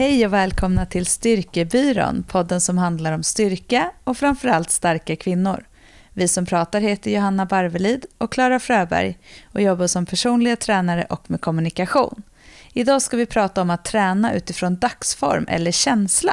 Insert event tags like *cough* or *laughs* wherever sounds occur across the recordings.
Hej och välkomna till Styrkebyrån, podden som handlar om styrka och framförallt starka kvinnor. Vi som pratar heter Johanna Barvelid och Klara Fröberg och jobbar som personliga tränare och med kommunikation. Idag ska vi prata om att träna utifrån dagsform eller känsla.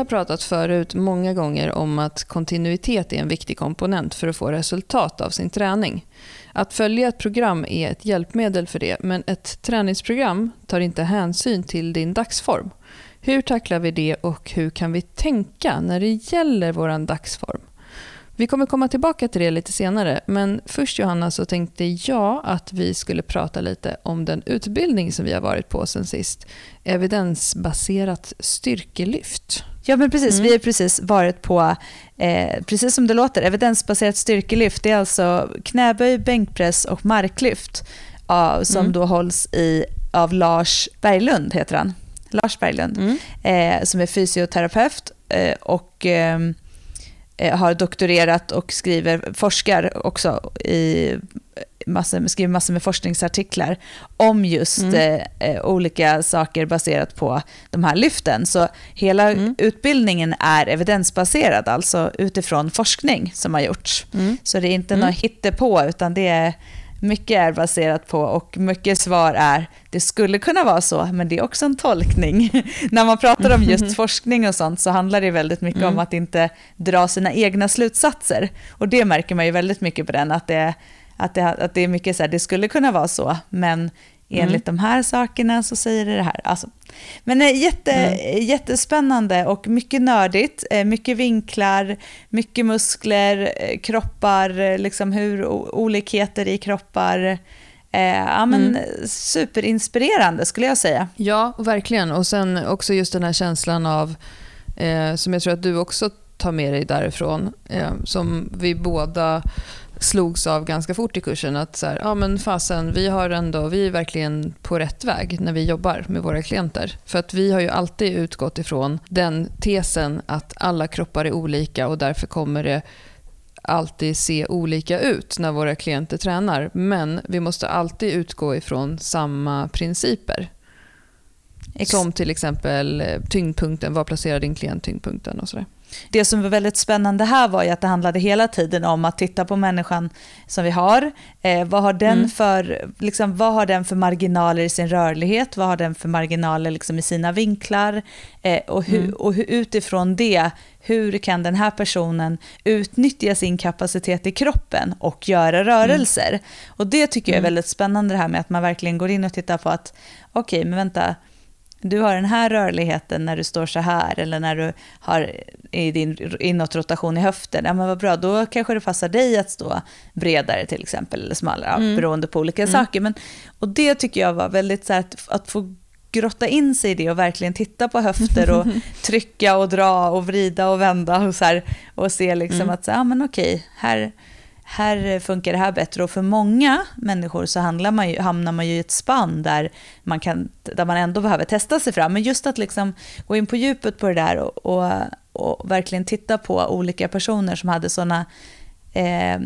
Har pratat förut många gånger om att kontinuitet är en viktig komponent för att få resultat av sin träning. Att följa ett program är ett hjälpmedel för det, men ett träningsprogram tar inte hänsyn till din dagsform. Hur tacklar vi det och hur kan vi tänka när det gäller vår dagsform? Vi kommer komma tillbaka till det lite senare, men först Johanna så tänkte jag att vi skulle prata lite om den utbildning som vi har varit på sen sist. Evidensbaserat styrkelyft. Ja, men precis. Mm. Vi har precis varit på, eh, precis som det låter, evidensbaserat styrkelyft. Det är alltså knäböj, bänkpress och marklyft uh, som mm. då hålls i, av Lars Berglund, heter han. Lars Berglund, mm. eh, som är fysioterapeut eh, och ehm, Eh, har doktorerat och skriver, forskar också i massor, skriver massor med forskningsartiklar om just mm. Eh, eh, olika saker baserat på de här lyften. Så hela mm. utbildningen är evidensbaserad, alltså utifrån forskning som har gjorts. Mm. Så det är inte mm. något hittepå, utan det är mycket är baserat på och mycket svar är det skulle kunna vara så, men det är också en tolkning. *laughs* När man pratar om just *laughs* forskning och sånt så handlar det väldigt mycket mm. om att inte dra sina egna slutsatser. Och det märker man ju väldigt mycket på den, att det, att det, att det är mycket så här, det skulle kunna vara så, men enligt mm. de här sakerna så säger det det här. Alltså. Men eh, jätte, mm. jättespännande och mycket nördigt, eh, mycket vinklar, mycket muskler, eh, kroppar, liksom hur olikheter i kroppar. ja, men mm. Superinspirerande skulle jag säga. Ja, verkligen. Och sen också just den här känslan av, eh, som jag tror att du också tar med dig därifrån, eh, som vi båda slogs av ganska fort i kursen att så här, ja men fasen, vi, har ändå, vi är verkligen på rätt väg när vi jobbar med våra klienter. För att vi har ju alltid utgått ifrån den tesen att alla kroppar är olika och därför kommer det alltid se olika ut när våra klienter tränar. Men vi måste alltid utgå ifrån samma principer. Ex Som till exempel eh, tyngdpunkten, var placerar din klient tyngdpunkten och sådär. Det som var väldigt spännande här var ju att det handlade hela tiden om att titta på människan som vi har. Eh, vad, har den mm. för, liksom, vad har den för marginaler i sin rörlighet? Vad har den för marginaler liksom, i sina vinklar? Eh, och, hu, mm. och hu, utifrån det, hur kan den här personen utnyttja sin kapacitet i kroppen och göra rörelser? Mm. Och det tycker jag är mm. väldigt spännande det här med att man verkligen går in och tittar på att okej, okay, men vänta, du har den här rörligheten när du står så här eller när du har i din inåtrotation i höften. Ja men vad bra, då kanske det passar dig att stå bredare till exempel eller smalare, mm. beroende på olika mm. saker. Men, och det tycker jag var väldigt så här, att, att få grotta in sig i det och verkligen titta på höfter och *laughs* trycka och dra och vrida och vända och, så här, och se liksom mm. att så, ja, men okej, här, här funkar det här bättre. Och för många människor så handlar man ju, hamnar man ju i ett spann där man, kan, där man ändå behöver testa sig fram. Men just att liksom gå in på djupet på det där och, och, och verkligen titta på olika personer som hade sådana eh,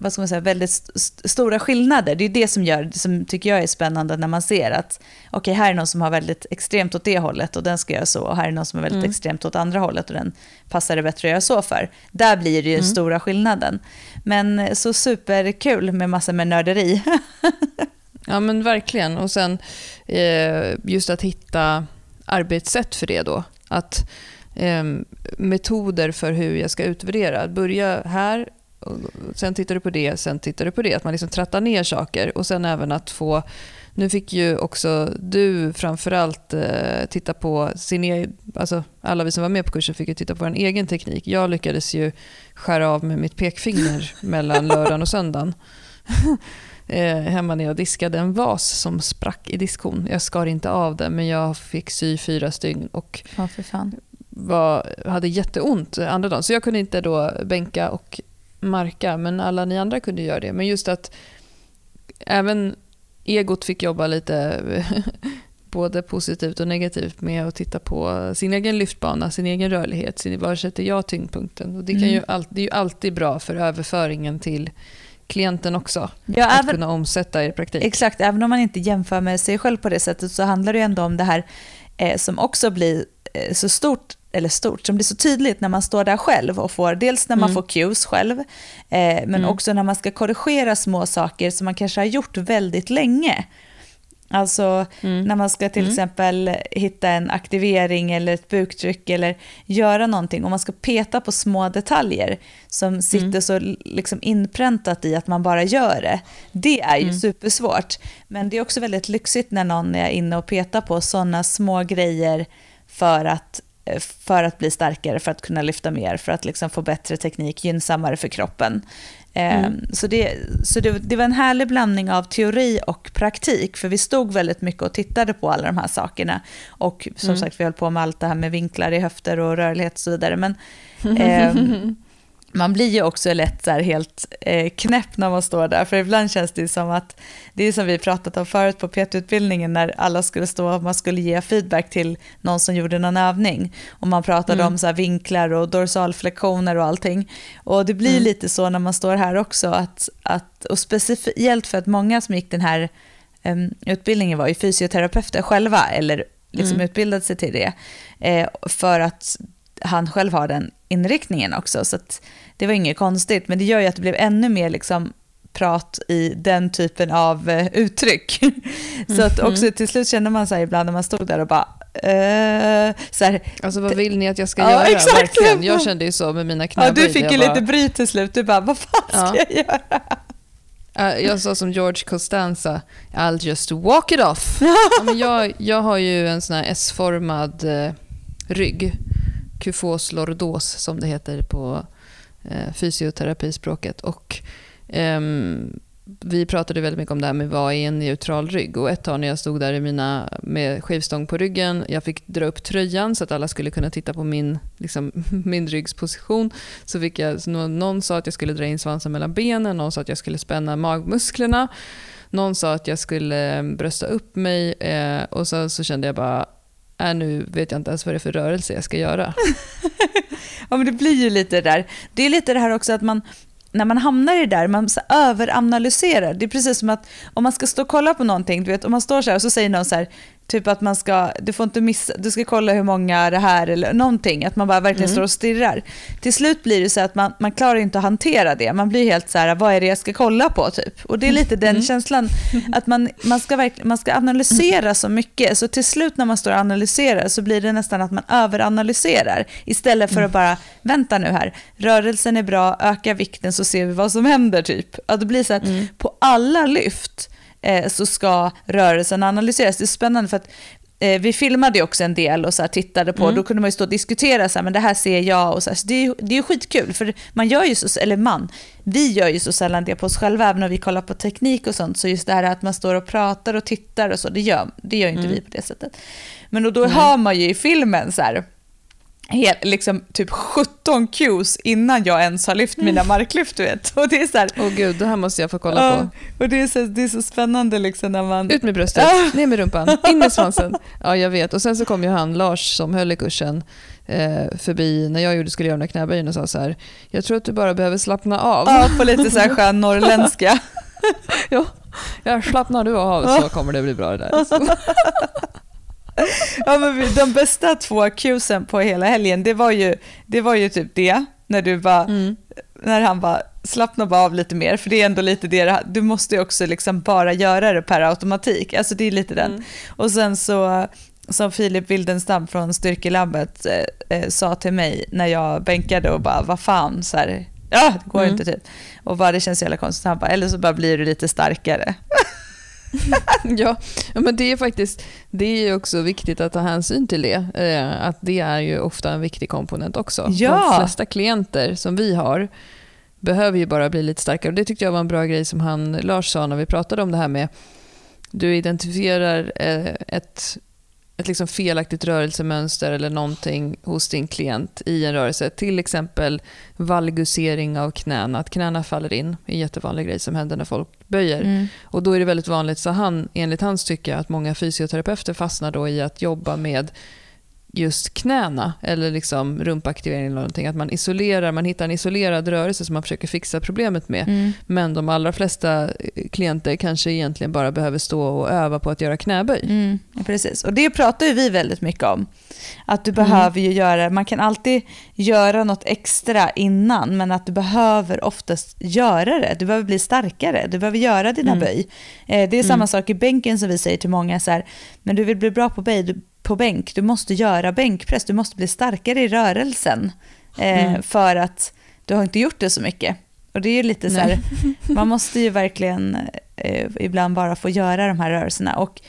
vad ska man säga, väldigt st stora skillnader. Det är det som, gör, som tycker jag är spännande när man ser att okej, okay, här är någon som har väldigt extremt åt det hållet och den ska göra så. Och här är någon som är väldigt mm. extremt åt andra hållet och den passar det bättre att göra så för. Där blir det ju mm. stora skillnaden. Men så superkul med massor med nörderi. *laughs* ja men verkligen. Och sen eh, just att hitta arbetssätt för det då. Att eh, metoder för hur jag ska utvärdera. Börja här, sen tittar du på det, sen tittar du på det. Att man liksom trattar ner saker och sen även att få nu fick ju också du framförallt eh, titta på sin egen, alltså alla vi som var med på kursen fick ju titta på vår egen teknik. Jag lyckades ju skära av med mitt pekfinger *laughs* mellan lördagen och söndagen. *laughs* eh, hemma när jag diskade en vas som sprack i diskhon. Jag skar inte av den men jag fick sy fyra stygn och ja, var, hade jätteont andra dagen. Så jag kunde inte då bänka och marka, men alla ni andra kunde göra det. Men just att även egot fick jobba lite *laughs* både positivt och negativt med att titta på sin egen lyftbana, sin egen rörlighet, sin, var sätter jag tyngdpunkten? Och det, kan mm. ju all, det är ju alltid bra för överföringen till klienten också. Ja, att även, kunna omsätta i praktik. Exakt, även om man inte jämför med sig själv på det sättet så handlar det ändå om det här eh, som också blir eh, så stort eller stort, som blir så tydligt när man står där själv och får, dels när man mm. får cues själv, eh, men mm. också när man ska korrigera små saker som man kanske har gjort väldigt länge. Alltså mm. när man ska till mm. exempel hitta en aktivering eller ett buktryck eller göra någonting och man ska peta på små detaljer som sitter mm. så liksom inpräntat i att man bara gör det. Det är ju mm. supersvårt. Men det är också väldigt lyxigt när någon är inne och petar på sådana små grejer för att för att bli starkare, för att kunna lyfta mer, för att liksom få bättre teknik, gynnsammare för kroppen. Mm. Ehm, så, det, så det, det, var en härlig blandning av teori och praktik, för vi stod väldigt mycket och tittade på alla de här sakerna. Och som mm. sagt, vi höll på med allt det här med vinklar i höfter och rörlighet och så vidare. Men, *laughs* eh, man blir ju också lätt så helt eh, knäpp när man står där, för ibland känns det som att, det är som vi pratat om förut på PT-utbildningen, när alla skulle stå och man skulle ge feedback till någon som gjorde någon övning, och man pratade mm. om så vinklar och dorsalflektioner och allting. Och det blir mm. lite så när man står här också, att, att, och speciellt för att många som gick den här um, utbildningen var ju fysioterapeuter själva, eller liksom mm. utbildade sig till det, eh, för att han själv har den inriktningen också. Så det var inget konstigt, men det gör ju att det blev ännu mer liksom prat i den typen av uh, uttryck. *laughs* så att också mm. till slut kände man sig ibland när man stod där och bara Uh, så här, alltså vad vill ni att jag ska ja, göra? Exakt. Verkligen. Jag kände ju så med mina knäböj. Ja, du fick ju bara... lite bry till slut. Du bara, vad fan ska ja. jag göra? Jag sa som George Costanza, I'll just walk it off. *laughs* ja, men jag, jag har ju en sån här S-formad eh, rygg kufos lordos som det heter på eh, fysioterapispråket. Och, eh, vi pratade väldigt mycket om det här med vad är en neutral rygg. Och ett tag när jag stod där i mina, med skivstång på ryggen, jag fick dra upp tröjan så att alla skulle kunna titta på min, liksom, *laughs* min ryggsposition. Så fick jag, så någon sa att jag skulle dra in svansen mellan benen, någon sa att jag skulle spänna magmusklerna. Någon sa att jag skulle ehm, brösta upp mig eh, och så, så kände jag bara är nu vet jag inte ens vad det är för rörelse jag ska göra. *laughs* ja, men det blir ju lite det där. Det är lite det här också att man, när man hamnar i det där, man så överanalyserar. Det är precis som att om man ska stå och kolla på någonting, du vet, om man står så här och så säger någon så här, Typ att man ska, du får inte missa, du ska kolla hur många det här eller någonting, att man bara verkligen mm. står och stirrar. Till slut blir det så att man, man klarar inte att hantera det, man blir helt så här, vad är det jag ska kolla på typ? Och det är lite den mm. känslan, *laughs* att man, man, ska verkligen, man ska analysera så mycket, så till slut när man står och analyserar så blir det nästan att man överanalyserar, istället för att bara, vänta nu här, rörelsen är bra, öka vikten så ser vi vad som händer typ. Att det blir så att mm. på alla lyft, eh, så ska rörelsen analyseras. Det är spännande för att eh, vi filmade ju också en del och så tittade på, mm. då kunde man ju stå och diskutera så här, men det här ser jag och så, här, så det, är, det är ju skitkul, för man gör ju så, eller man, vi gör ju så sällan det på oss själva, även om vi kollar på teknik och sånt, så just det här att man står och pratar och tittar och så, det gör, det gör inte mm. vi på det sättet. Men då, då mm. hör man ju i filmen så här, Hel, liksom typ 17 cues innan jag ens har lyft mina marklyft. Du vet. Och det är så här, oh, gud, det här måste jag få kolla ja, på. Och det är, så, det är så spännande liksom när man... Ut med bröstet, ah. ner med rumpan, in med svansen. Ja, jag vet. Och sen så kom ju han, Lars, som höll i kursen, eh, förbi när jag gjorde, skulle göra knäböjen och sa så här, jag tror att du bara behöver slappna av. Ja, på lite så här skön norrländska. *laughs* ja, jag slappnar du av så kommer det bli bra det där. *laughs* ja, men de bästa två cuesen på hela helgen, det var ju, det var ju typ det, när, du bara, mm. när han bara slappna bara av lite mer, för det är ändå lite det, du måste ju också liksom bara göra det per automatik, alltså det är lite den. Mm. Och sen så, som Filip Wildenstam från Styrkelabbet eh, eh, sa till mig när jag bänkade och bara, vad fan, så här, ja, det går mm. inte typ. Och bara, det känns jävla konstigt, han bara, eller så bara blir du lite starkare. *laughs* ja, men det är faktiskt det är också viktigt att ta hänsyn till det. Eh, att det är ju ofta en viktig komponent också. Ja. De flesta klienter som vi har behöver ju bara bli lite starkare. Det tyckte jag var en bra grej som han Lars sa när vi pratade om det här med du identifierar eh, ett ett liksom felaktigt rörelsemönster eller någonting hos din klient i en rörelse. Till exempel valgusering av knäna, att knäna faller in. är en jättevanlig grej som händer när folk böjer. Mm. Och då är det väldigt vanligt, så han, enligt hans tycke, att många fysioterapeuter fastnar då i att jobba med just knäna eller liksom rumpaktivering eller någonting. Att man isolerar, man hittar en isolerad rörelse som man försöker fixa problemet med. Mm. Men de allra flesta eh, klienter kanske egentligen bara behöver stå och öva på att göra knäböj. Mm, precis, och det pratar vi väldigt mycket om. Att du behöver ju göra, man kan alltid göra något extra innan, men att du behöver oftast göra det. Du behöver bli starkare, du behöver göra dina mm. böj. Eh, det är samma mm. sak i bänken som vi säger till många, så här, men du vill bli bra på böj, på bänk. Du måste göra bänkpress, du måste bli starkare i rörelsen. Eh, mm. För att du har inte gjort det så mycket. Och det är ju lite så här, *laughs* man måste ju verkligen eh, ibland bara få göra de här rörelserna. Och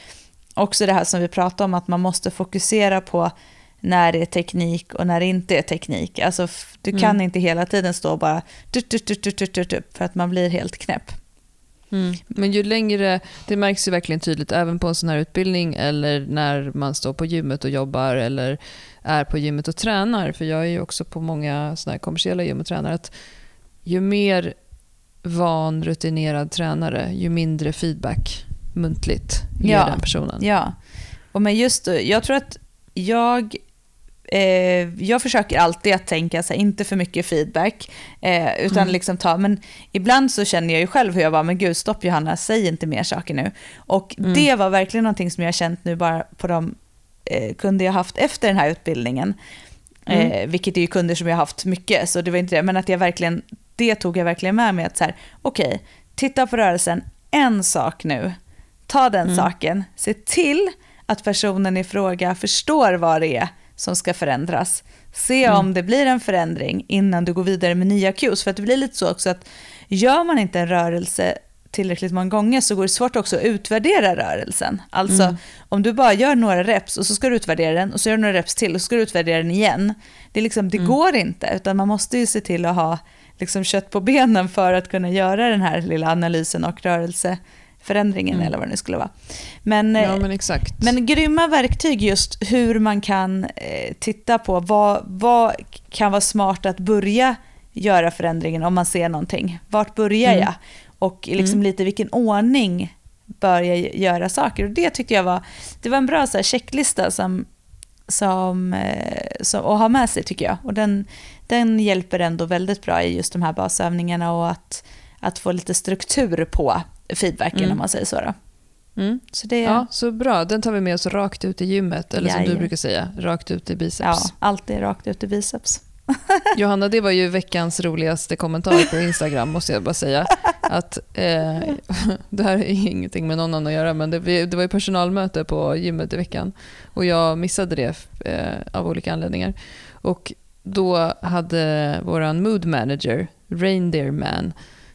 också det här som vi pratade om, att man måste fokusera på när det är teknik och när det inte är teknik. Alltså, du kan mm. inte hela tiden stå och bara för att man blir helt knäpp. Mm. Men ju längre, det märks ju verkligen tydligt även på en sån här utbildning eller när man står på gymmet och jobbar eller är på gymmet och tränar. För jag är ju också på många såna här kommersiella gym och tränar. Att ju mer van, rutinerad tränare, ju mindre feedback muntligt ger ja. den personen. Ja, och men just jag tror att jag eh, jag försöker alltid att tänka så här, inte för mycket feedback, eh, utan mm. liksom ta, men ibland så känner jag ju själv hur jag bara, men gud stopp Johanna, säg inte mer saker nu. Och mm. det var verkligen någonting som jag känt nu bara på de eh, kunder jag haft efter den här utbildningen. Mm. Eh, vilket är ju kunder som jag haft mycket, så det var inte det. Men att jag verkligen, det tog jag verkligen med mig att så här, okej, okay, titta på rörelsen, en sak nu, ta den mm. saken, se till att personen i fråga förstår vad det är som ska förändras. Se mm. om det blir en förändring innan du går vidare med nya cues. För att det blir lite så också att gör man inte en rörelse tillräckligt många gånger så går det svårt också att utvärdera rörelsen. Alltså mm. om du bara gör några reps och så ska du utvärdera den och så gör du några reps till och så ska du utvärdera den igen. Det, är liksom, det mm. går inte, utan man måste ju se till att ha liksom, kött på benen för att kunna göra den här lilla analysen och rörelse förändringen mm. eller vad det nu skulle vara. Men, ja, men, exakt. men grymma verktyg just hur man kan eh, titta på vad, vad kan vara smart att börja göra förändringen om man ser någonting. Vart börjar mm. jag? Och liksom mm. lite vilken ordning bör jag göra saker? Och det tyckte jag var, det var en bra så här, checklista som, som, eh, som, att ha med sig tycker jag. Och den, den hjälper ändå väldigt bra i just de här basövningarna och att, att få lite struktur på feedbacken mm. om man säger så. Mm. Så, det... ja, så bra, den tar vi med oss rakt ut i gymmet, eller som du brukar säga, rakt ut i biceps. Ja, alltid rakt ut i biceps. *laughs* Johanna, det var ju veckans roligaste kommentar på Instagram, måste jag bara säga. Att, eh, *laughs* det här är ingenting med någon annan att göra, men det, det var ju personalmöte på gymmet i veckan och jag missade det eh, av olika anledningar. Och då hade vår mood manager, Reindeer Man,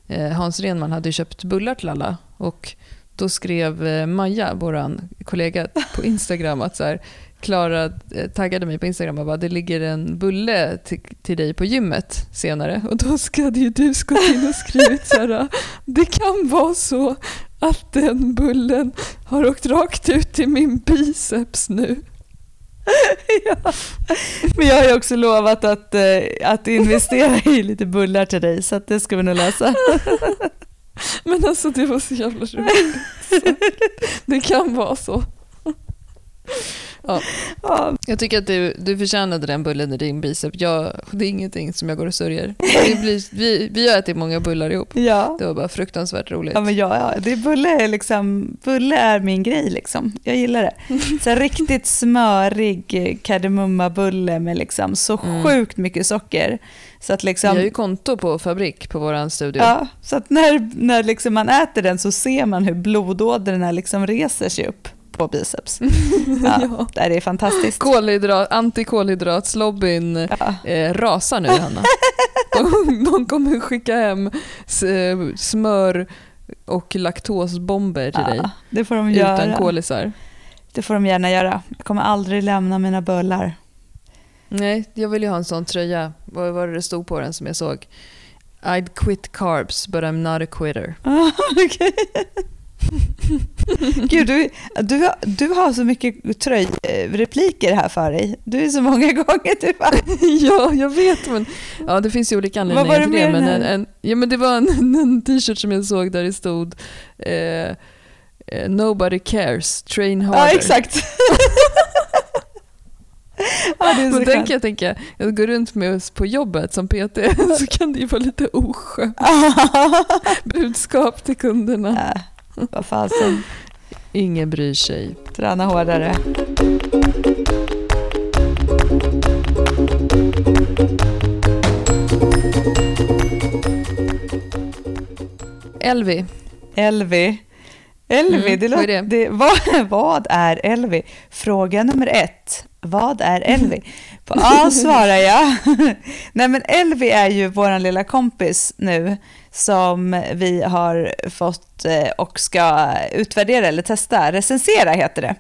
Eh, Hans Renman hade köpt bullar till alla och då skrev eh, Maja, vår kollega på Instagram, att så här, Klara eh, taggade mig på Instagram och bara det ligger en bulle till, till dig på gymmet senare. Och då hade ju du gått in och skrivit så här, det kan vara så att den bullen har åkt rakt ut i min biceps nu. *laughs* ja. Men jag har ju också lovat att, eh, att investera i lite bullar till dig, så det ska vi nog lösa. *laughs* Men alltså det var så jävla roligt. *laughs* det kan vara så. Ja. Jag tycker att du, du förtjänade den bullen i din bicep. Jag, det är ingenting som jag går och sörjer. vi, vi har ätit många bullar ihop. Ja. Det var bara fruktansvärt roligt. Ja, men ja, ja. Det, bulle, är liksom, bulle är min grej. Liksom. Jag gillar det. *laughs* Så riktigt smörig kardemummabulle med liksom så mm. sjukt mycket socker. Så att liksom, vi har ju konto på Fabrik på vår studio. Ja, så att när, när liksom man äter den så ser man hur blodådrorna liksom reser sig upp på biceps. *laughs* Ja, ja. Det är fantastiskt. Kolhydrat, antikolhydratslobbyn ja. eh, rasar nu, Hanna. *laughs* De, de kommer skicka hem smör och laktosbomber till ja, dig. Det får de utan göra. kolisar. Det får de gärna göra. Jag kommer aldrig lämna mina bullar. Nej, jag vill ju ha en sån tröja. Vad var det det stod på den som jag såg? I'd quit carbs but I'm not a quitter. *laughs* Okay. *laughs* Gud, du, du, du har så mycket tröjrepliker här för dig. Du är så många *laughs* gånger du bara... ja, jag vet. Men, ja, det finns ju olika anledningar till det. Men en, en, ja, men det var en, en t-shirt som jag såg där det stod eh, eh Nobody cares, train harder. Ja, exakt. *laughs* ja, det är så kan jag tänka, jag går runt med oss på jobbet som PT så kan det ju vara lite oskönt budskap till kunderna. Äh, vad fasen. Ingen bryr sig. Träna hårdare. Elvi. Elvi. Elvi, mm, det låter, vad är det? det vad, *laughs* vad är Elvi? Fråga nummer ett. Vad är Elvi? På A svarar jag. *laughs* Nej men Elvi är ju vår lilla kompis nu som vi har fått eh, och ska utvärdera eller testa. Recensera heter det.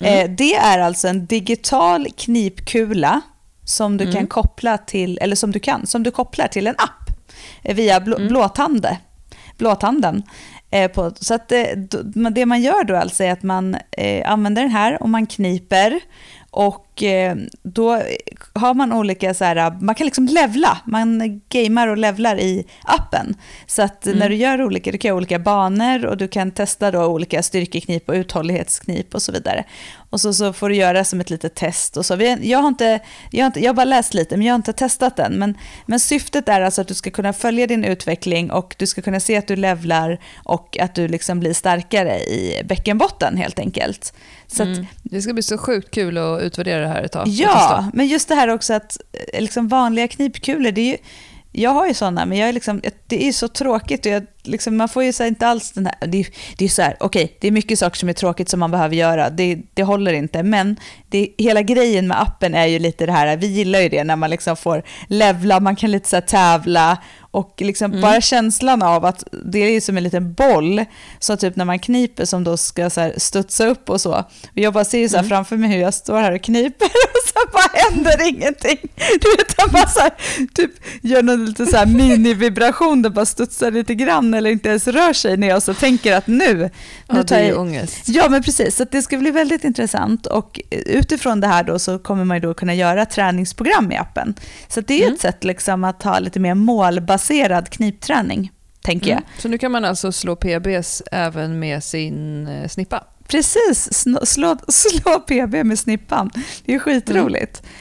Mm. Eh, det är alltså en digital knipkula som du mm. kan koppla till, eller som du kan, som du kopplar till en app via blå, mm. blåtande, blåtanden. Eh, på, så att det, det man gör då alltså är att man använder den här och man kniper och eh, då har man olika, så här, man kan liksom levla, man gamer och levlar i appen. Så att mm. när du gör olika, du kan göra olika banor och du kan testa då olika styrkeknip och uthållighetsknip och så vidare. Och så, så får du göra som ett litet test. Och så. Jag, har inte, jag, har inte, jag har bara läst lite, men jag har inte testat den. Men, men syftet är alltså att du ska kunna följa din utveckling och du ska kunna se att du levlar och att du liksom blir starkare i bäckenbotten helt enkelt. Så att, mm. Det ska bli så sjukt kul att utvärdera det här ett tag. Ja, men just det här också att eh, liksom vanliga knipkulor, det är ju, jag har ju sådana, men jag är liksom, det är så tråkigt och jag, liksom, man får ju så inte alls den här... Det, det är så här, okej, okay, det är mycket saker som är tråkigt som man behöver göra, det, det håller inte, men det, hela grejen med appen är ju lite det här, vi gillar ju det när man liksom får levla, man kan lite så tävla och liksom mm. bara känslan av att det är som en liten boll, så typ när man kniper som då ska så här studsa upp och så. Och jag bara ser så här mm. framför mig hur jag står här och kniper *laughs* och så bara händer ingenting. Du vet, jag bara så här, typ gör någon lite så här mini-vibration, det bara studsar lite grann eller inte ens rör sig när jag så tänker att nu... nu ja, det är ångest. Ja, men precis. Så det ska bli väldigt intressant och utifrån det här då så kommer man ju då kunna göra träningsprogram i appen. Så det är mm. ett sätt liksom att ha lite mer målbaserat baserad knipträning, tänker jag. Mm. Så nu kan man alltså slå PBs även med sin eh, snippa? Precis, slå, slå PB med snippan. Det är skitroligt. Mm.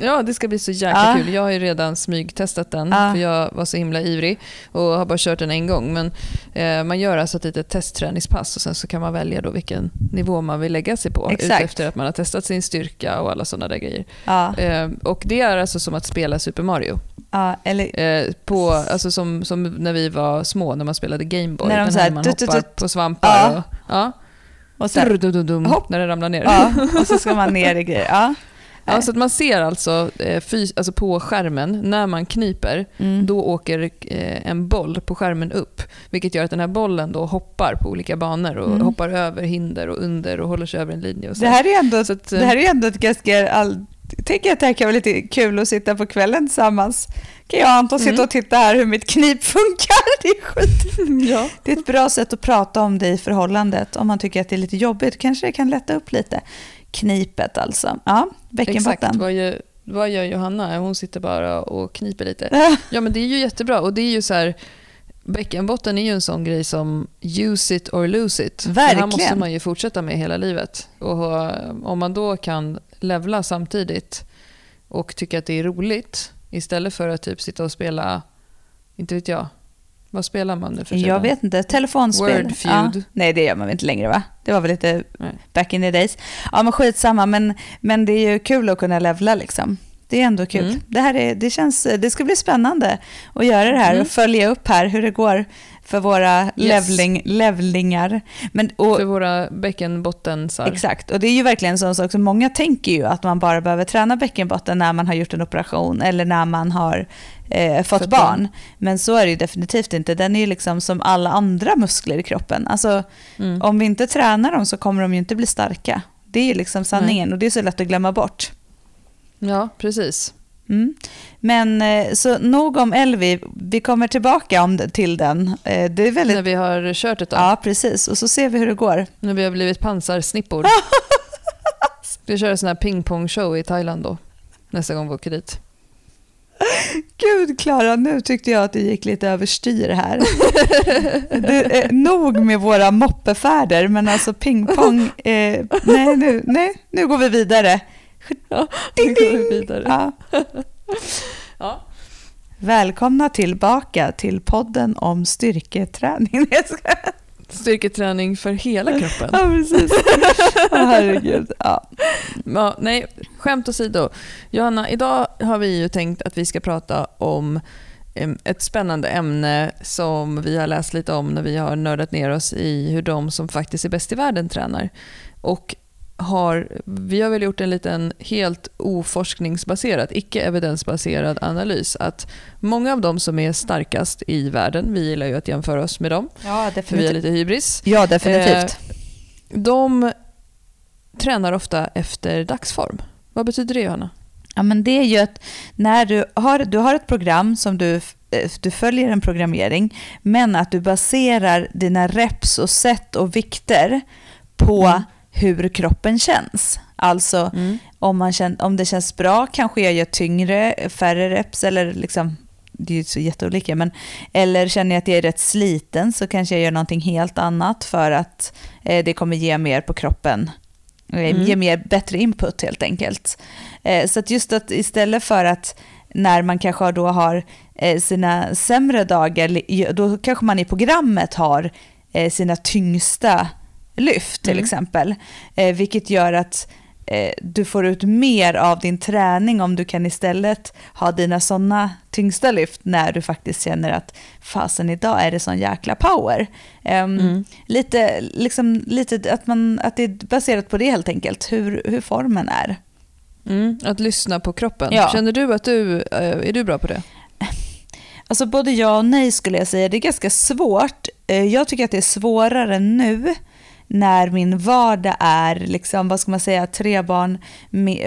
Ja, det ska bli så jäkla ja. kul. Jag har ju redan smygtestat den, ja. för jag var så himla ivrig och har bara kört den en gång. Men eh, man gör alltså ett litet testträningspass och sen så kan man välja då vilken nivå man vill lägga sig på Exakt. efter att man har testat sin styrka och alla sådana där grejer. Ja. Eh, och det är alltså som att spela Super Mario. Ja, eller... eh, på, alltså som, som när vi var små, när man spelade Gameboy. När de så här, man hoppar på svampar. Och, ja. och så här, när det ramlar ner. Ja, *laughs* och så ska man ner i grejer. Ja. Ja, så att man ser alltså, eh, fys alltså på skärmen, när man kniper, mm. då åker eh, en boll på skärmen upp. Vilket gör att den här bollen då hoppar på olika banor och mm. hoppar över hinder och under och håller sig över en linje. Och så. Det, här är ändå, att, att, det här är ändå ett ganska... All, tänker att det här kan vara lite kul att sitta på kvällen tillsammans. Kan jag och Anton sitta mm. och titta här hur mitt knip funkar? *laughs* Det är skit. *laughs* Ja. Det är ett bra sätt att prata om det i förhållandet. Om man tycker att det är lite jobbigt kanske det kan lätta upp lite knipet alltså. Ja, bäckenbotten. Exakt, vad gör, vad gör Johanna? Hon sitter bara och kniper lite. *laughs* Ja, men det är ju jättebra. Och det är ju så här, bäckenbotten är ju en sån grej som use it or lose it. Verkligen. Det här måste man ju fortsätta med hela livet. Och om man då kan levla samtidigt och tycka att det är roligt istället för att typ sitta och spela, inte vet jag, vad spelar man nu för tiden? Jag vet inte. Telefonspel. Wordfeud. Ja. Nej, det gör man väl inte längre va? Det var väl lite Nej. back in the days. Ja, men skitsamma. Men, men det är ju kul att kunna levla liksom. Det är ändå kul. Mm. Det, här är, det, känns, det ska bli spännande att göra det här mm. och följa upp här hur det går för våra yes. levling, levlingar. Men, och, för våra bäckenbottensar. Exakt, och det är ju verkligen en sån sak som många tänker ju att man bara behöver träna bäckenbotten när man har gjort en operation eller när man har eh, fått barn. barn. Men så är det ju definitivt inte. Den är ju liksom som alla andra muskler i kroppen. Alltså, mm. Om vi inte tränar dem så kommer de ju inte bli starka. Det är ju liksom sanningen Nej. och det är så lätt att glömma bort. Ja, precis. Mm. Men eh, så nog om Elvi, vi kommer tillbaka om, till den. Eh, det är väldigt... När vi har kört ett tag. Ja, precis. Och så ser vi hur det går. När vi har blivit pansarsnippor. *laughs* vi kör en sån här pingpongshow i Thailand då, nästa gång vi åker dit. *laughs* Gud, Klara, nu tyckte jag att det gick lite överstyr här. *laughs* Det är nog med våra moppefärder, men alltså pingpong, eh, nej, nu, nej, nu går vi vidare. Ja, *laughs* nu går vi vidare. Ja. *laughs* Ja. Välkomna tillbaka till podden om styrketräning. *laughs* Styrketräning för hela kroppen. Ja, precis. Herregud. Ja. Ja, nej, skämt åsido. Johanna, idag har vi ju tänkt att vi ska prata om ett spännande ämne som vi har läst lite om när vi har nördat ner oss i hur de som faktiskt är bäst i världen tränar. Och har, vi har väl gjort en liten helt oforskningsbaserad, icke evidensbaserad analys. Att många av de som är starkast i världen, vi gillar ju att jämföra oss med dem, Ja, för vi definitivt. lite hybris. Ja, definitivt. De tränar ofta efter dagsform. Vad betyder det Johanna? Ja, men det är ju att när du har, du har ett program som du, eh, du följer en programmering, men att du baserar dina reps och set och vikter på Mm. Hur kroppen känns. Alltså om, man känner, om det känns bra kanske jag gör tyngre, färre reps eller liksom det är ju så jätteolika, men eller känner jag att jag är rätt sliten så kanske jag gör någonting helt annat för att eh, det kommer ge mer på kroppen. Eh, Mm. Ge mer, bättre input helt enkelt. Eh, så att just att istället för att när man kanske då har eh, sina sämre dagar, då kanske man i programmet har eh, sina tyngsta lyft till Mm. exempel. Eh, vilket gör att eh, du får ut mer av din träning om du kan istället ha dina sådana tyngsta lyft när du faktiskt känner att fasen idag är det sån jäkla power. Ehm, Mm. lite, liksom, lite att, man, att det är baserat på det helt enkelt, hur, hur formen är. Mm, att lyssna på kroppen. Ja. Känner du att du, eh, är du bra på det? *laughs* Alltså både ja och nej skulle jag säga. Det är ganska svårt. Eh, Jag tycker att det är svårare nu när min vardag är, liksom, vad ska man säga, tre barn,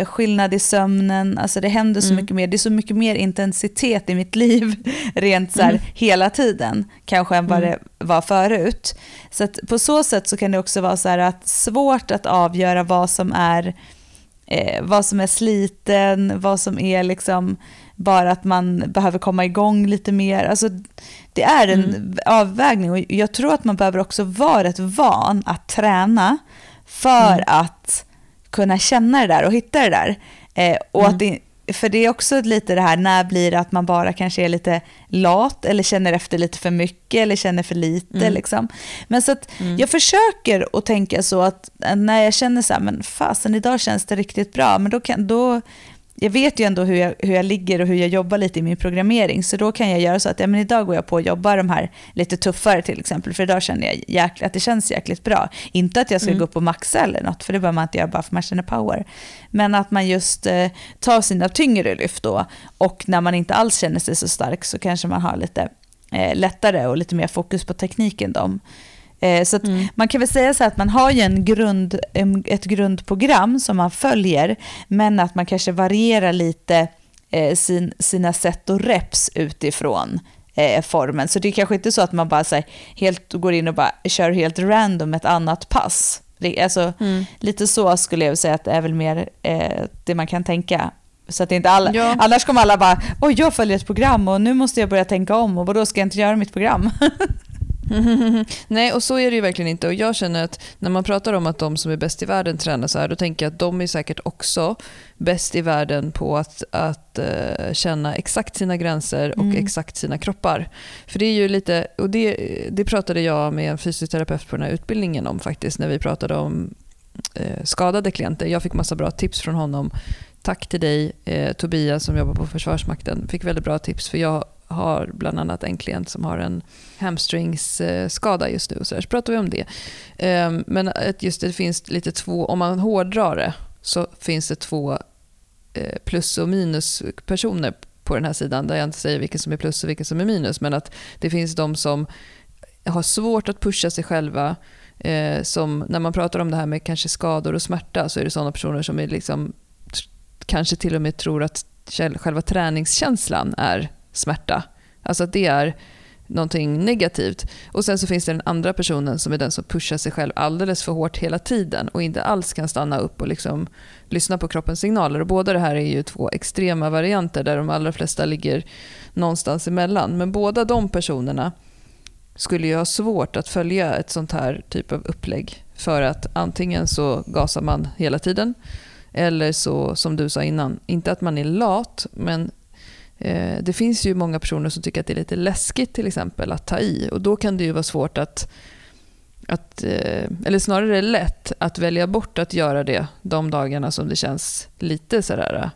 skillnad i sömnen, alltså det händer så Mm. mycket mer, det är så mycket mer intensitet i mitt liv *laughs* rent så här, Mm. hela tiden, kanske än vad Mm. det var förut. Så på så sätt så kan det också vara så här att svårt att avgöra vad som är eh, vad som är sliten, vad som är liksom bara att man behöver komma igång lite mer. Alltså, det är en Mm. avvägning och jag tror att man behöver också vara rätt van att träna för Mm. att kunna känna det där och hitta det där. Eh, och Mm. att det, för det är också lite det här, när blir det att man bara kanske är lite lat eller känner efter lite för mycket eller känner för lite. Mm. Liksom. Men så Mm. jag försöker att tänka så att när jag känner så här, men fasen idag känns det riktigt bra, men då kan, då, jag vet ju ändå hur jag, hur jag ligger och hur jag jobbar lite i min programmering, så då kan jag göra så att ja, men idag går jag på och jobbar de här lite tuffare till exempel, för idag känner jag jäkla, att det känns jäkligt bra. Inte att jag ska Mm. gå upp och maxa eller något, för det behöver man inte göra bara för man känner power. Men att man just eh, tar sina tyngre lyft då, och när man inte alls känner sig så stark så kanske man har lite eh, lättare och lite mer fokus på tekniken. Då. Eh, så Mm. man kan väl säga så att man har ju en grund, ett grundprogram som man följer, men att man kanske varierar lite eh, sin, sina sätt och reps utifrån eh, formen. Så det är kanske inte så att man bara så här, helt går in och bara kör helt random ett annat pass. Alltså, Mm. Lite så skulle jag säga att det är väl mer eh, det man kan tänka. Så att det inte alla, Ja. Annars kommer alla bara, oj jag följer ett program och nu måste jag börja tänka om och då ska jag inte göra mitt program? *laughs* *laughs* Nej, och så är det ju verkligen inte. Och jag känner att när man pratar om att de som är bäst i världen tränar så här, då tänker jag att de är säkert också bäst i världen på att, att eh, känna exakt sina gränser och Mm. exakt sina kroppar. För det är ju lite, och det, det pratade jag med en fysioterapeut på den här utbildningen om faktiskt, när vi pratade om eh, skadade klienter. Jag fick massa bra tips från honom. Tack till dig eh, Tobias som jobbar på Försvarsmakten. Fick väldigt bra tips för jag har bland annat en klient som har en hamstringsskada just nu. Så, där. så pratar vi om det. Ehm, men just det finns lite två, om man hårdrar det så finns det två eh, plus och minuspersoner på den här sidan där jag inte säger vilken som är plus och vilken som är minus. Men att det finns de som har svårt att pusha sig själva. Eh, som när man pratar om det här med kanske skador och smärta så är det sådana personer som är liksom, kanske till och med tror att själva träningskänslan är smärta. Alltså att det är någonting negativt. Och sen så finns det den andra personen som är den som pushar sig själv alldeles för hårt hela tiden och inte alls kan stanna upp och liksom lyssna på kroppens signaler. Och båda det här är ju två extrema varianter där de allra flesta ligger någonstans emellan. Men båda de personerna skulle ju ha svårt att följa ett sånt här typ av upplägg. För att antingen så gasar man hela tiden eller så, som du sa innan, inte att man är lat, men Eh, det finns ju många personer som tycker att det är lite läskigt till exempel att ta i. Och då kan det ju vara svårt att, att eh, eller snarare lätt att välja bort att göra det de dagarna som det känns lite sådär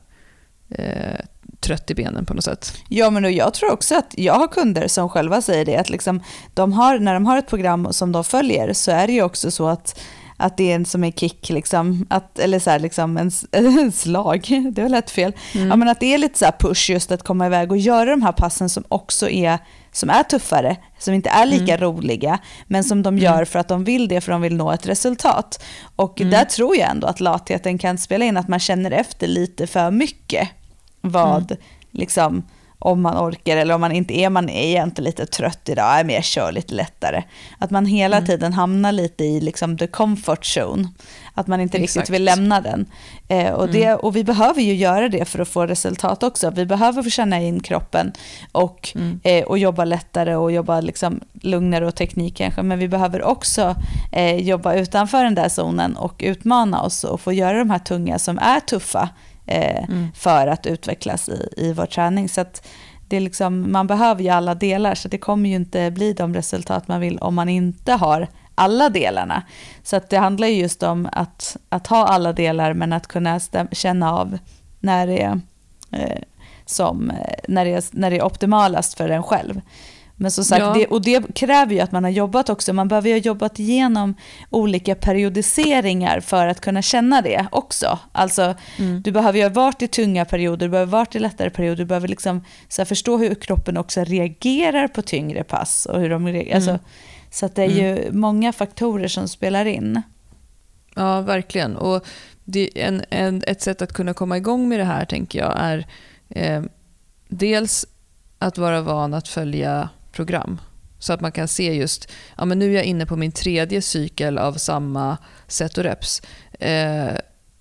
eh, trött i benen på något sätt. Ja, men jag tror också att jag har kunder som själva säger det, att liksom, de har, när de har ett program som de följer så är det ju också så att att det är en som en kick, liksom, att, eller så här, liksom en, *laughs* en slag, det var lätt fel. Mm. Ja, men att det är lite så push just att komma iväg och göra de här passen som också är, som är tuffare, som inte är lika mm. roliga, men som de gör mm. för att de vill det, för de vill nå ett resultat. Och mm. där tror jag ändå att latheten kan spela in, att man känner efter lite för mycket vad, mm. liksom, om man orkar eller om man inte är, man är egentligen lite trött idag, men jag kör lite lättare. Att man hela mm. tiden hamnar lite i liksom the comfort zone. Att man inte Exakt. riktigt vill lämna den. Eh, och, det, mm. och vi behöver ju göra det för att få resultat också. Vi behöver få känna in kroppen och, mm. eh, och jobba lättare och jobba liksom lugnare och teknik kanske. Men vi behöver också eh, jobba utanför den där zonen och utmana oss och få göra de här tunga som är tuffa eh, mm. för att utvecklas i, i vår träning. Så det är liksom, man behöver ju alla delar, så det kommer ju inte bli de resultat man vill om man inte har alla delarna. Så det handlar ju just om att, att ha alla delar, men att kunna känna av när det är, eh, som, eh, när, det är, när det är optimalast för en själv. Men som sagt, ja. det, och det kräver ju att man har jobbat också. Man behöver ju ha jobbat igenom olika periodiseringar för att kunna känna det också. Alltså, mm. du behöver ju ha varit i tunga perioder, du behöver ha varit i lättare perioder, du behöver liksom, så här, förstå hur kroppen också reagerar på tyngre pass. Och hur de reagerar. Mm. Alltså, så det är mm. ju många faktorer som spelar in. Ja, verkligen. Och en, en, ett sätt att kunna komma igång med det här, tänker jag, är eh, dels att vara van att följa program. Så att man kan se just, ja men nu är jag inne på min tredje cykel av samma set och reps. Eh,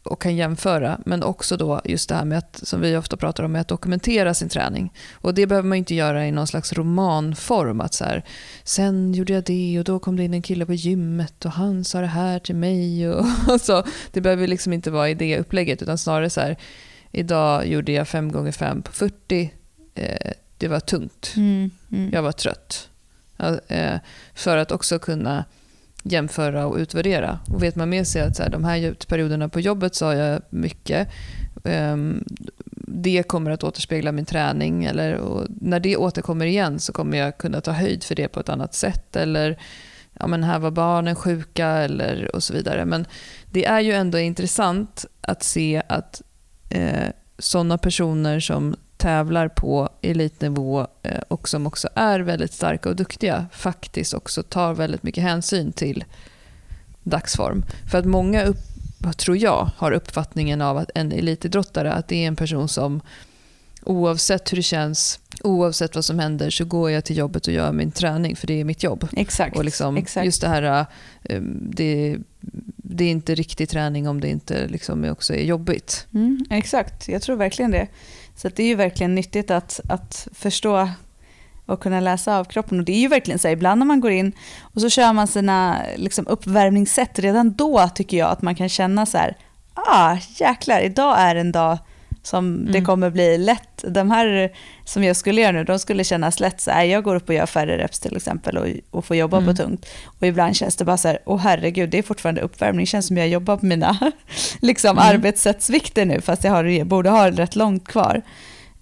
och kan jämföra. Men också då just det här med att, som vi ofta pratar om, med att dokumentera sin träning. Och det behöver man inte göra i någon slags romanform. Att så här, sen gjorde jag det och då kom det in en kille på gymmet och han sa det här till mig. Och, *laughs* alltså. Det behöver liksom inte vara i det upplägget utan snarare så här, idag gjorde jag 5 gånger 5 på 40. Eh, det var tungt. Mm, mm. Jag var trött. Eh, för att också kunna jämföra och utvärdera. Och vet man med sig att så här, de här perioderna på jobbet sa jag mycket. Um, det kommer att återspegla min träning. Eller, när det återkommer igen så kommer jag kunna ta höjd för det på ett annat sätt. Eller ja, men här var barnen sjuka eller, och så vidare. Men det är ju ändå intressant att se att eh, sådana personer som tävlar på elitnivå eh, och som också är väldigt starka och duktiga faktiskt också tar väldigt mycket hänsyn till dagsform. För att många, upp, tror jag, har uppfattningen av att en elitidrottare att det är en person som oavsett hur det känns, oavsett vad som händer så går jag till jobbet och gör min träning för det är mitt jobb. Exakt. Och liksom, exakt. Just det här, eh, det, det är inte riktig träning om det inte liksom också är jobbigt. Mm, exakt, jag tror verkligen det. Så det är ju verkligen nyttigt att, att förstå och kunna läsa av kroppen. Och det är ju verkligen så här, ibland när man går in och så kör man sina liksom, uppvärmningssätt, redan då tycker jag att man kan känna så här, ah jäklar, idag är en dag som mm. det kommer bli lätt. De här som jag skulle göra nu, de skulle kännas lätt. Så här, jag går upp och gör färre reps till exempel och, och får jobba mm. på tungt. Och ibland känns det bara så här, åh herregud, det är fortfarande uppvärmning. Det känns som jag jobbar på mina *laughs* liksom, mm. arbetssättsvikter nu, fast jag har, borde ha rätt långt kvar.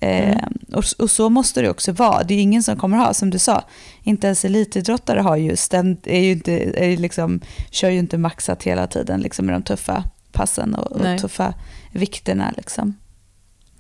Eh, mm. och, och, så måste det också vara. Det är ingen som kommer ha, som du sa, inte ens elitidrottare har ju ständ, är ju inte, är liksom, kör ju inte maxat hela tiden liksom, med de tuffa passen och, och tuffa vikterna. Liksom.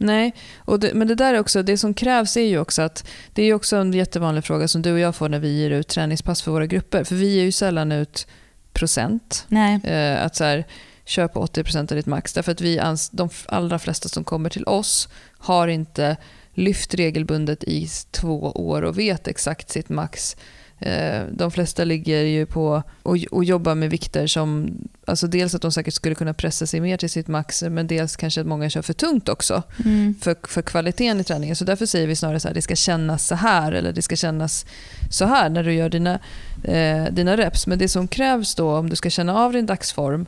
Nej, och det, men det där är också, det som krävs är ju också att, det är också en jättevanlig fråga som du och jag får när vi ger ut träningspass för våra grupper. För vi ger ju sällan ut procent. Nej. Eh, att så här, kör på 80% av ditt max. Därför att vi ans de allra flesta som kommer till oss har inte lyft regelbundet i två år och vet exakt sitt max. Eh, de flesta ligger ju på och, och jobbar med vikter som, alltså dels att de säkert skulle kunna pressa sig mer till sitt max, men dels kanske att många kör för tungt också mm. för, för kvaliteten i träningen. Så därför säger vi snarare så här, det ska kännas så här eller det ska kännas så här när du gör dina, eh, dina reps. Men det som krävs då om du ska känna av din dagsform,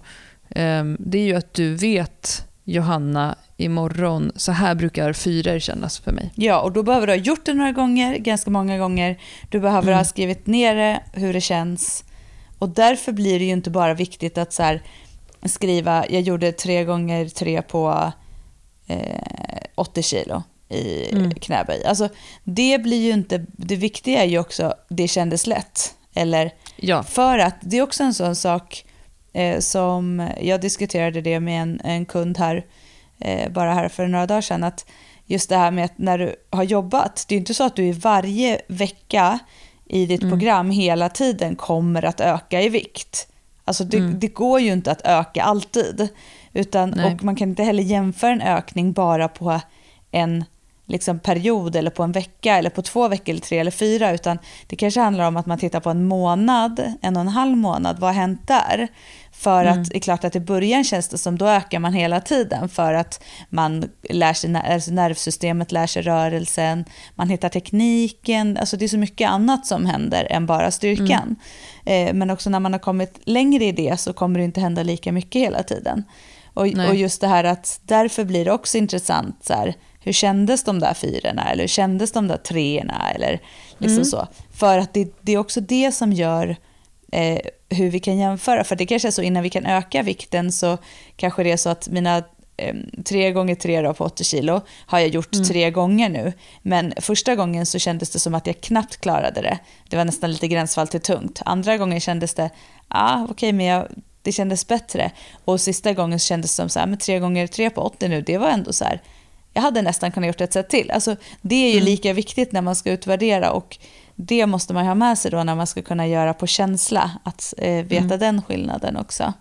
eh, det är ju att du vet Johanna imorgon, så här brukar fyror kännas för mig. Ja, och då behöver du ha gjort det några gånger, ganska många gånger. Du behöver mm. ha skrivit ner det, hur det känns. Och därför blir det ju inte bara viktigt att så här, skriva, jag gjorde tre gånger tre på eh, 80 kilo i mm. knäböj. Alltså, det blir ju inte, det viktiga är ju också, det kändes lätt. Eller, ja. För att det är också en sån sak eh, som, jag diskuterade det med en, en kund här, eh, bara här för några dagar sedan, att just det här med att när du har jobbat, det är inte så att du i varje vecka i ditt mm. program hela tiden kommer att öka i vikt. Alltså det, mm. det går ju inte att öka alltid. Utan, och man kan inte heller jämföra en ökning bara på en liksom period eller på en vecka eller på två veckor eller tre eller fyra utan det kanske handlar om att man tittar på en månad, en och en halv månad, vad har hänt där? För mm. att det är klart att i början känns det som då ökar man hela tiden för att man lär sig, alltså nervsystemet lär sig rörelsen, man hittar tekniken, alltså det är så mycket annat som händer än bara styrkan. Mm. Eh, men också när man har kommit längre i det så kommer det inte hända lika mycket hela tiden. Och, och just det här att därför blir det också intressant så här, hur kändes de där fyrorna eller hur kändes de där treorna eller liksom mm. så. För att det, det, är också det som gör eh, hur vi kan jämföra. För det kanske är så innan vi kan öka vikten så kanske det är så att mina eh, tre gånger tre då på 80 kilo har jag gjort mm. tre gånger nu. Men första gången så kändes det som att jag knappt klarade det. Det var nästan lite gränsfall till tungt. Andra gången kändes det, ah, okej okay, men jag, det kändes bättre. Och sista gången så kändes det som så här, men tre gånger tre på 80 nu, det var ändå så här, jag hade nästan kunnat gjort ett sätt till. Alltså, det är ju mm. lika viktigt när man ska utvärdera och det måste man ha med sig då när man ska kunna göra på känsla, att eh, veta mm. den skillnaden också.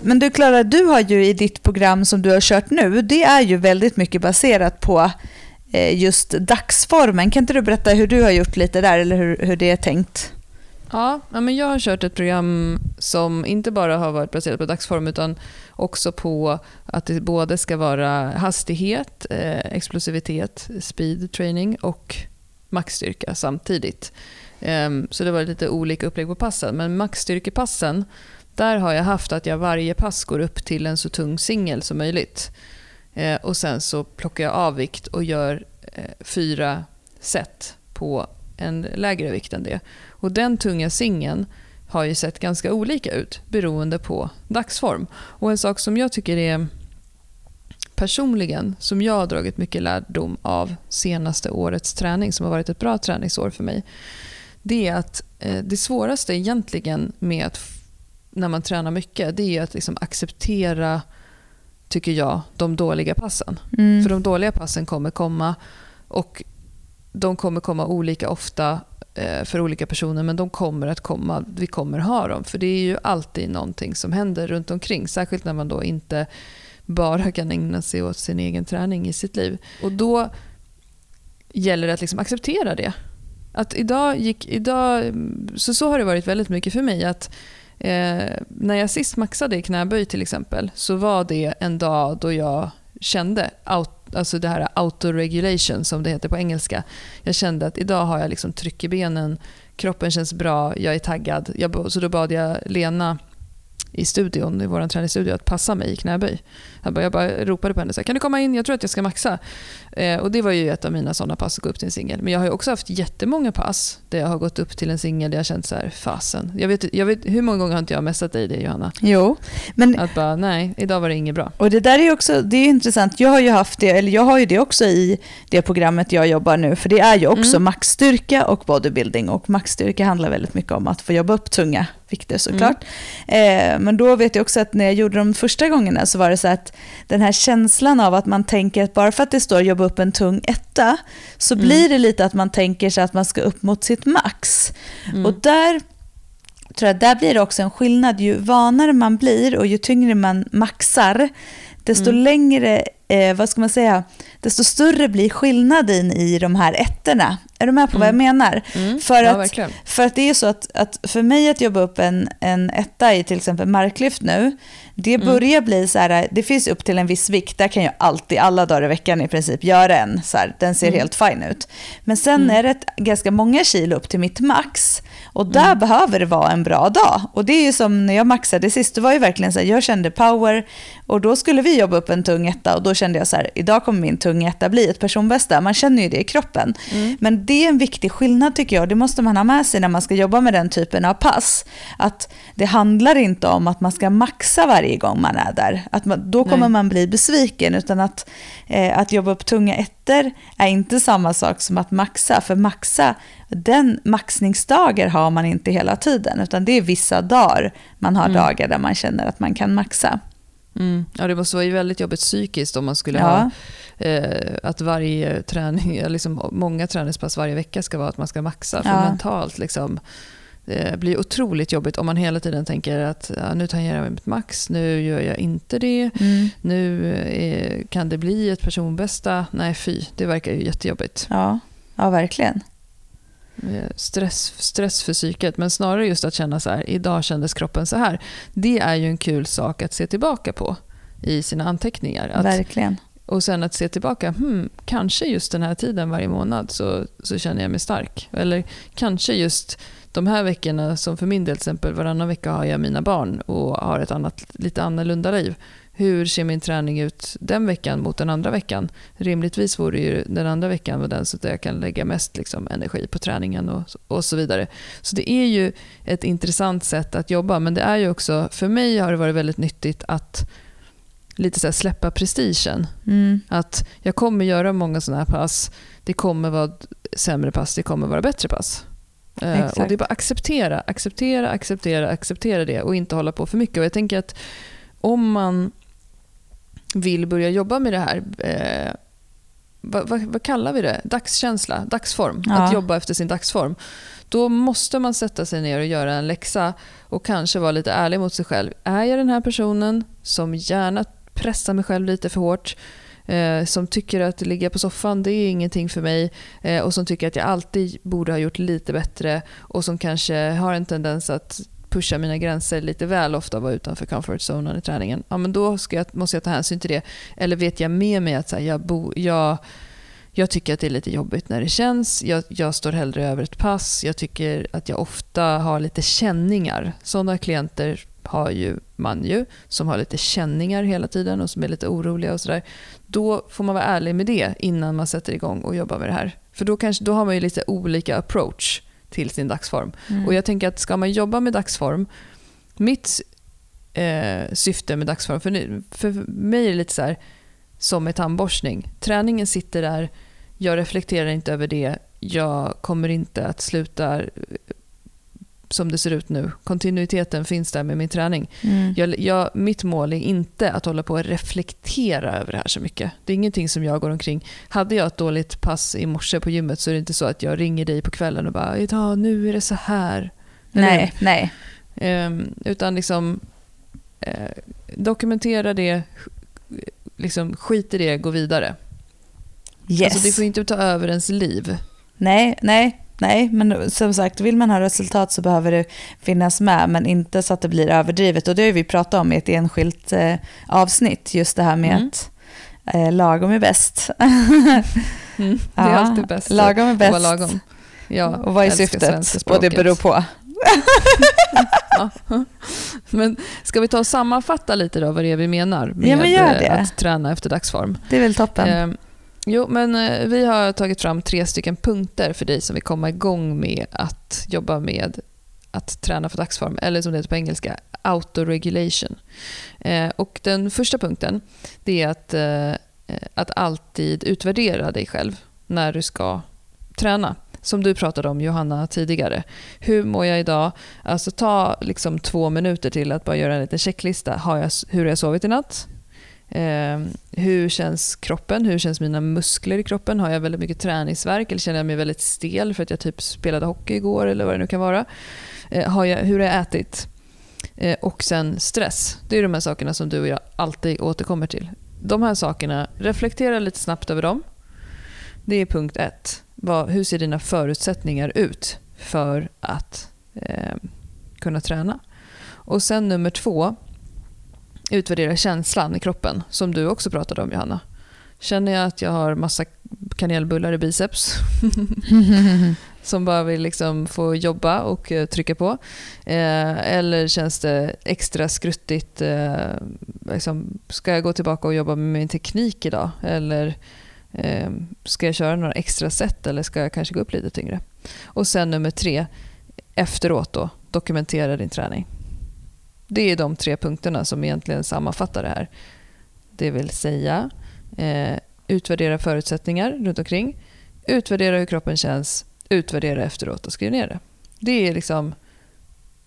Men du Klara, du har ju i ditt program som du har kört nu, det är ju väldigt mycket baserat på Eh, just dagsformen. Kan inte du berätta hur du har gjort lite där eller hur, hur det är tänkt? Ja, men jag har kört ett program som inte bara har varit baserat på dagsform utan också på att det både ska vara hastighet, eh, explosivitet, speed training och maxstyrka samtidigt. Ehm, så det var lite olika upplägg på passen. Men maxstyrkepassen, där har jag haft att jag varje pass går upp till en så tung singel som möjligt. Eh, och sen så plockar jag av vikt och gör eh, fyra set på en lägre vikt än det. Och den tunga singeln har ju sett ganska olika ut beroende på dagsform. Och en sak som jag tycker är personligen, som jag har dragit mycket lärdom av senaste årets träning, som har varit ett bra träningsår för mig, det är att eh, det svåraste egentligen med att, när man tränar mycket, det är att liksom acceptera tycker jag, de dåliga passen. Mm. För de dåliga passen kommer komma och de kommer komma olika ofta eh, för olika personer men de kommer att komma, vi kommer ha dem. För det är ju alltid någonting som händer runt omkring. Särskilt när man då inte bara kan ägna sig åt sin egen träning i sitt liv. Och då gäller det att liksom acceptera det. Att idag gick, idag, så, så har det varit väldigt mycket för mig. att Eh, när jag sist maxade i knäböj till exempel så var det en dag då jag kände out, alltså det här autoregulation som det heter på engelska. Jag kände att idag har jag liksom tryck i benen, kroppen känns bra, jag är taggad. Jag, så då bad jag Lena i studion, i vår träningsstudio, att passa mig i knäböj. Jag bara, jag bara ropade på henne så här, kan du komma in, jag tror att jag ska maxa. Eh, och Det var ju ett av mina sådana pass, att gå upp till en singel. Men jag har också haft jättemånga pass där jag har gått upp till en singel där jag känt så här, fasen. Jag vet, jag vet, hur många gånger har inte jag messat dig det Johanna? Jo. Men, att bara, nej, idag var det inget bra. Och det där är också, det är intressant. Jag har ju haft det, eller jag har ju det också i det programmet jag jobbar nu. För det är ju också mm. maxstyrka och bodybuilding. Och maxstyrka handlar väldigt mycket om att få jobba upp tunga vikter såklart. Mm. Eh, men då vet jag också att när jag gjorde de första gångerna så var det så att den här känslan av att man tänker att bara för att det står jobba upp en tung etta så mm. blir det lite att man tänker sig att man ska upp mot sitt max. Mm. Och där tror jag där blir det också en skillnad. Ju vanare man blir och ju tyngre man maxar, desto mm. längre, eh, vad ska man säga, desto större blir skillnaden i de här ettorna. Är du med på mm. vad jag mm. menar? Mm. För, ja, att, för att det är så att, att för mig att jobba upp en, en etta i till exempel marklyft nu, det mm. börjar bli så här, det finns upp till en viss vikt, där kan jag alltid, alla dagar i veckan i princip, göra en. Så här, den ser mm. helt fin ut. Men sen mm. är det ett, ganska många kilo upp till mitt max. Och där mm. behöver det vara en bra dag. Och det är ju som när jag maxade sist, det var ju verkligen så här, jag kände power och då skulle vi jobba upp en tung etta och då kände jag så här, idag kommer min tunga etta bli ett personbästa. Man känner ju det i kroppen. Mm. Men det är en viktig skillnad tycker jag, det måste man ha med sig när man ska jobba med den typen av pass. Att det handlar inte om att man ska maxa varje gång man är där. Att man, då kommer Nej. man bli besviken, utan att, eh, att jobba upp tunga ettor är inte samma sak som att maxa. För maxa, den maxningsdagar har man inte hela tiden, utan det är vissa dagar man har mm. dagar där man känner att man kan maxa. Mm. Ja, det måste vara väldigt jobbigt psykiskt om man skulle ja. ha eh, att varje träning, *laughs* liksom många träningspass varje vecka ska vara att man ska maxa. För ja. mentalt liksom, det blir otroligt jobbigt om man hela tiden tänker att ja, nu tangerar jag mitt max, nu gör jag inte det, mm. nu är, kan det bli ett personbästa. Nej fy, det verkar ju jättejobbigt. Ja, ja verkligen. Stress, stress för psyket, men snarare just att känna så här, idag kändes kroppen så här. Det är ju en kul sak att se tillbaka på i sina anteckningar. Att, verkligen. Och sen att se tillbaka, hmm, kanske just den här tiden varje månad så, så känner jag mig stark. Eller kanske just de här veckorna, som för min del till exempel, varannan vecka har jag mina barn och har ett annat, lite annorlunda liv. Hur ser min träning ut den veckan mot den andra veckan? Rimligtvis vore ju den andra veckan var den så att jag kan lägga mest liksom, energi på träningen och, och så vidare. Så det är ju ett intressant sätt att jobba, men det är ju också, för mig har det varit väldigt nyttigt att lite så släppa prestigen. Mm. Att jag kommer göra många sådana här pass, det kommer vara sämre pass, det kommer vara bättre pass. Uh, och Det är bara acceptera, acceptera, acceptera, acceptera det och inte hålla på för mycket. Och jag tänker att om man vill börja jobba med det här, eh, vad, vad, vad, kallar vi det? Dagskänsla, dagsform. Ja. Att jobba efter sin dagsform. Då måste man sätta sig ner och göra en läxa och kanske vara lite ärlig mot sig själv. Är jag den här personen som gärna pressar mig själv lite för hårt? Eh, som tycker att ligga på soffan det är ingenting för mig eh, och som tycker att jag alltid borde ha gjort lite bättre och som kanske har en tendens att pusha mina gränser lite väl ofta och vara utanför comfort zonen i träningen. Ja, men då ska jag, måste jag ta hänsyn till det. Eller vet jag med mig att så här, jag, bo, jag, jag tycker att det är lite jobbigt när det känns. Jag, jag står hellre över ett pass. Jag tycker att jag ofta har lite känningar. Sådana klienter har ju man ju, som har lite känningar hela tiden och som är lite oroliga och sådär. Då får man vara ärlig med det innan man sätter igång och jobbar med det här. För då, kanske, då har man ju lite olika approach till sin dagsform. Mm. Och jag tänker att ska man jobba med dagsform, mitt eh, syfte med dagsform, för, nu, för mig är det lite så här, som med tandborstning. Träningen sitter där, jag reflekterar inte över det, jag kommer inte att sluta som det ser ut nu. Kontinuiteten finns där med min träning. Mm. Jag, jag, mitt mål är inte att hålla på och reflektera över det här så mycket. Det är ingenting som jag går omkring. Hade jag ett dåligt pass i morse på gymmet så är det inte så att jag ringer dig på kvällen och bara idag, nu är det så här. Nej, nej. Um, utan liksom uh, dokumentera det, liksom skit i det, gå vidare. Yes. Alltså det får inte ta över ens liv. Nej, nej, Nej, men som sagt, vill man ha resultat så behöver det finnas med, men inte så att det blir överdrivet. Och det har vi pratat om i ett enskilt eh, avsnitt, just det här med mm. att eh, lagom är bäst. *laughs* mm, det är ja, alltid bäst. Lagom är bäst. lagom. Ja, och vad är syftet? Och det beror på. *laughs* ja. Men ska vi ta och sammanfatta lite då vad det är vi menar med ja, men att träna efter dagsform? Det är väl toppen. Eh, Jo, men eh, vi har tagit fram tre stycken punkter för dig som vill komma igång med att jobba med att träna för dagsform, eller som det heter på engelska, autoregulation. Eh, och den första punkten det är att, eh, att alltid utvärdera dig själv när du ska träna. som du pratade om Johanna tidigare. Hur mår jag idag? Alltså ta liksom två minuter till att bara göra en liten checklista. Har jag, hur har jag sovit i natt? Eh, hur känns kroppen? Hur känns mina muskler i kroppen? Har jag väldigt mycket träningsverk eller känner jag mig väldigt stel för att jag typ spelade hockey igår eller vad det nu kan vara? Eh, har jag, hur har jag ätit? Eh, och sen stress. Det är de här sakerna som du och jag alltid återkommer till. De här sakerna, reflektera lite snabbt över dem. Det är punkt ett. Vad, hur ser dina förutsättningar ut för att eh, kunna träna? Och sen nummer två, utvärdera känslan i kroppen, som du också pratade om Johanna. Känner jag att jag har massa kanelbullar i biceps *laughs* som bara vill liksom få jobba och eh, trycka på? Eh, eller känns det extra skruttigt? Eh, liksom, ska jag gå tillbaka och jobba med min teknik idag? Eller eh, ska jag köra några extra set eller ska jag kanske gå upp lite tyngre? Och sen nummer tre, efteråt då, dokumentera din träning. Det är de tre punkterna som egentligen sammanfattar det här. Det vill säga eh, utvärdera förutsättningar runt omkring, utvärdera hur kroppen känns, utvärdera efteråt och skriv ner det. Det är liksom...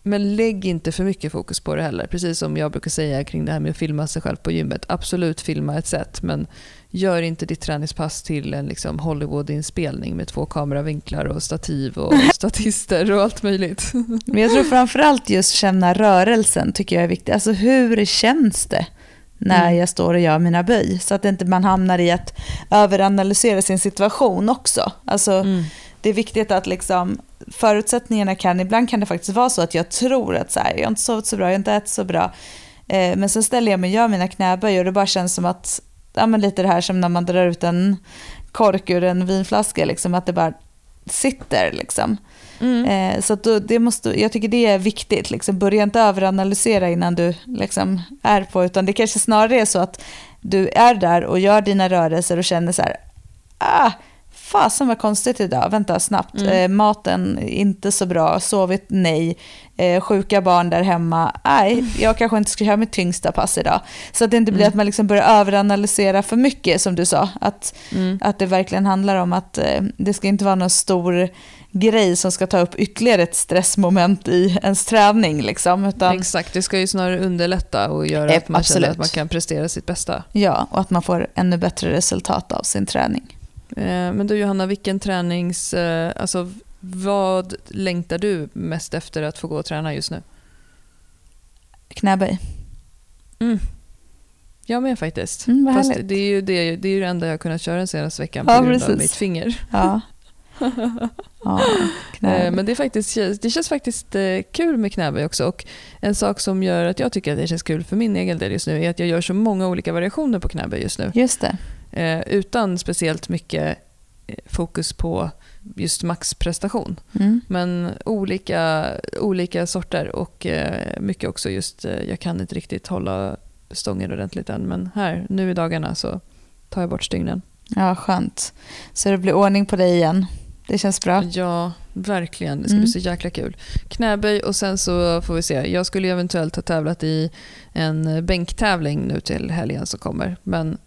Men lägg inte för mycket fokus på det heller. Precis som jag brukar säga kring det här med att filma sig själv på gymmet. Absolut filma ett sätt, men gör inte ditt träningspass till en liksom Hollywood-inspelning med två kameravinklar och stativ och *laughs* statister och allt möjligt. Men jag tror framförallt just känna rörelsen tycker jag är viktigt. Alltså hur känns det? när mm. jag står och gör mina böj. Så att inte man hamnar i att överanalysera sin situation också. Alltså, mm. Det är viktigt att liksom, förutsättningarna kan, ibland kan det faktiskt vara så att jag tror att så här, jag har inte sovit så bra, jag har inte ätit så bra. Eh, men sen ställer jag mig och gör mina knäböj och det bara känns som att, ja men lite det här som när man drar ut en kork ur en vinflaska, liksom, att det bara sitter liksom. Mm. Eh, så då, det måste, jag tycker det är viktigt. Liksom. Börja inte överanalysera innan du liksom, är på, utan det kanske snarare är så att du är där och gör dina rörelser och känner så här, ah, fasen vad konstigt idag, vänta snabbt, mm. eh, maten inte så bra, sovit nej, eh, sjuka barn där hemma, nej, jag kanske inte ska köra mitt tyngsta pass idag. Så att det inte blir mm. att man liksom börjar överanalysera för mycket som du sa, att, mm. att det verkligen handlar om att eh, det ska inte vara någon stor grej som ska ta upp ytterligare ett stressmoment i ens träning. Liksom, utan... Exakt, det ska ju snarare underlätta och göra att man känner att man kan prestera sitt bästa. Ja, och att man får ännu bättre resultat av sin träning. Eh, men du Johanna, vilken tränings... Eh, alltså, vad längtar du mest efter att få gå och träna just nu? Knäböj. Mm. Jag med faktiskt. Mm, Fast det är, ju det, det är ju det enda jag har kunnat köra den senaste veckan på ja, grund precis. av mitt finger. Ja. *laughs* ja, eh, Men det, är faktiskt, det känns faktiskt kul med knäböj också. Och en sak som gör att jag tycker att det känns kul för min egen del just nu är att jag gör så många olika variationer på knäböj just nu. Just det. Eh, utan speciellt mycket eh, fokus på just maxprestation. Mm. Men olika, olika sorter och eh, mycket också just, jag kan inte riktigt hålla stången ordentligt än men här, nu i dagarna så tar jag bort stygnen. Ja, skönt. Så det blir ordning på dig igen. Det känns bra. Ja, verkligen. Det ska mm. bli så jäkla kul. Knäböj och sen så får vi se. Jag skulle eventuellt ha tävlat i en bänktävling nu till helgen som kommer. Men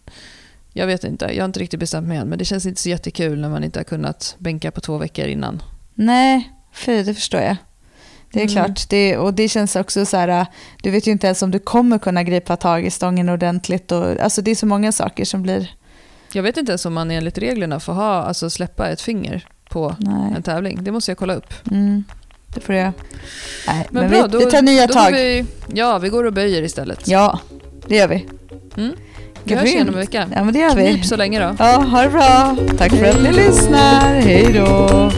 jag vet inte, jag har inte riktigt bestämt mig än. Men det känns inte så jättekul när man inte har kunnat bänka på två veckor innan. Nej, för det förstår jag. Det är mm. klart. Det, och det känns också så här, du vet ju inte ens om du kommer kunna gripa tag i stången ordentligt. Och, alltså det är så många saker som blir... Jag vet inte ens om man enligt reglerna får ha, alltså släppa ett finger på Nej. en tävling. Det måste jag kolla upp. Mm. Det får jag. Nej, men, men bra, vi, då, vi tar nya tag. Vi, ja, vi går och böjer istället. Ja, det gör vi. Mm. Vi hörs igen om en vecka. Ja, men det gör vi. Knip så länge då. Ja, ha det bra. Tack för att ni lyssnar. Hej då.